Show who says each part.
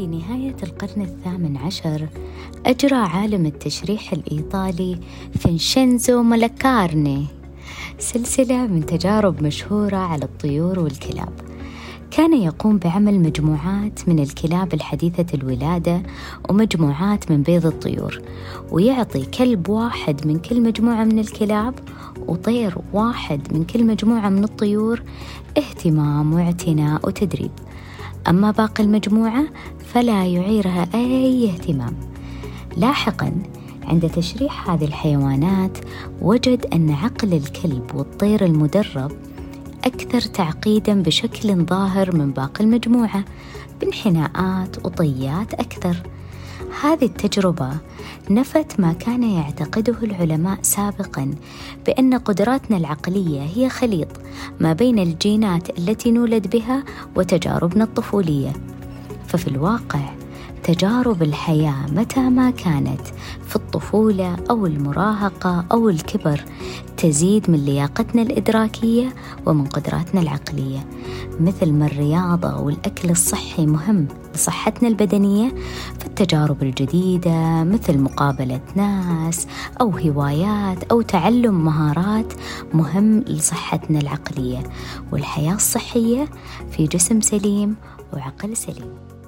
Speaker 1: في نهاية القرن الثامن عشر أجرى عالم التشريح الإيطالي فينشينزو مالاكارني سلسلة من تجارب مشهورة على الطيور والكلاب. كان يقوم بعمل مجموعات من الكلاب الحديثة الولادة ومجموعات من بيض الطيور ويعطي كلب واحد من كل مجموعة من الكلاب وطير واحد من كل مجموعة من الطيور اهتمام واعتناء وتدريب. أما باقي المجموعة فلا يعيرها أي اهتمام. لاحقا عند تشريح هذه الحيوانات وجد أن عقل الكلب والطير المدرب أكثر تعقيدا بشكل ظاهر من باقي المجموعة بانحناءات وطيات أكثر. هذه التجربة نفت ما كان يعتقده العلماء سابقا بأن قدراتنا العقلية هي خليط ما بين الجينات التي نولد بها وتجاربنا الطفولية. ففي الواقع تجارب الحياة متى ما كانت في الطفولة أو المراهقة أو الكبر تزيد من لياقتنا الإدراكية ومن قدراتنا العقلية. مثل ما الرياضة والأكل الصحي مهم لصحتنا البدنية فالتجارب الجديدة مثل مقابلة ناس أو هوايات أو تعلم مهارات مهم لصحتنا العقلية والحياة الصحية في جسم سليم وعقل سليم.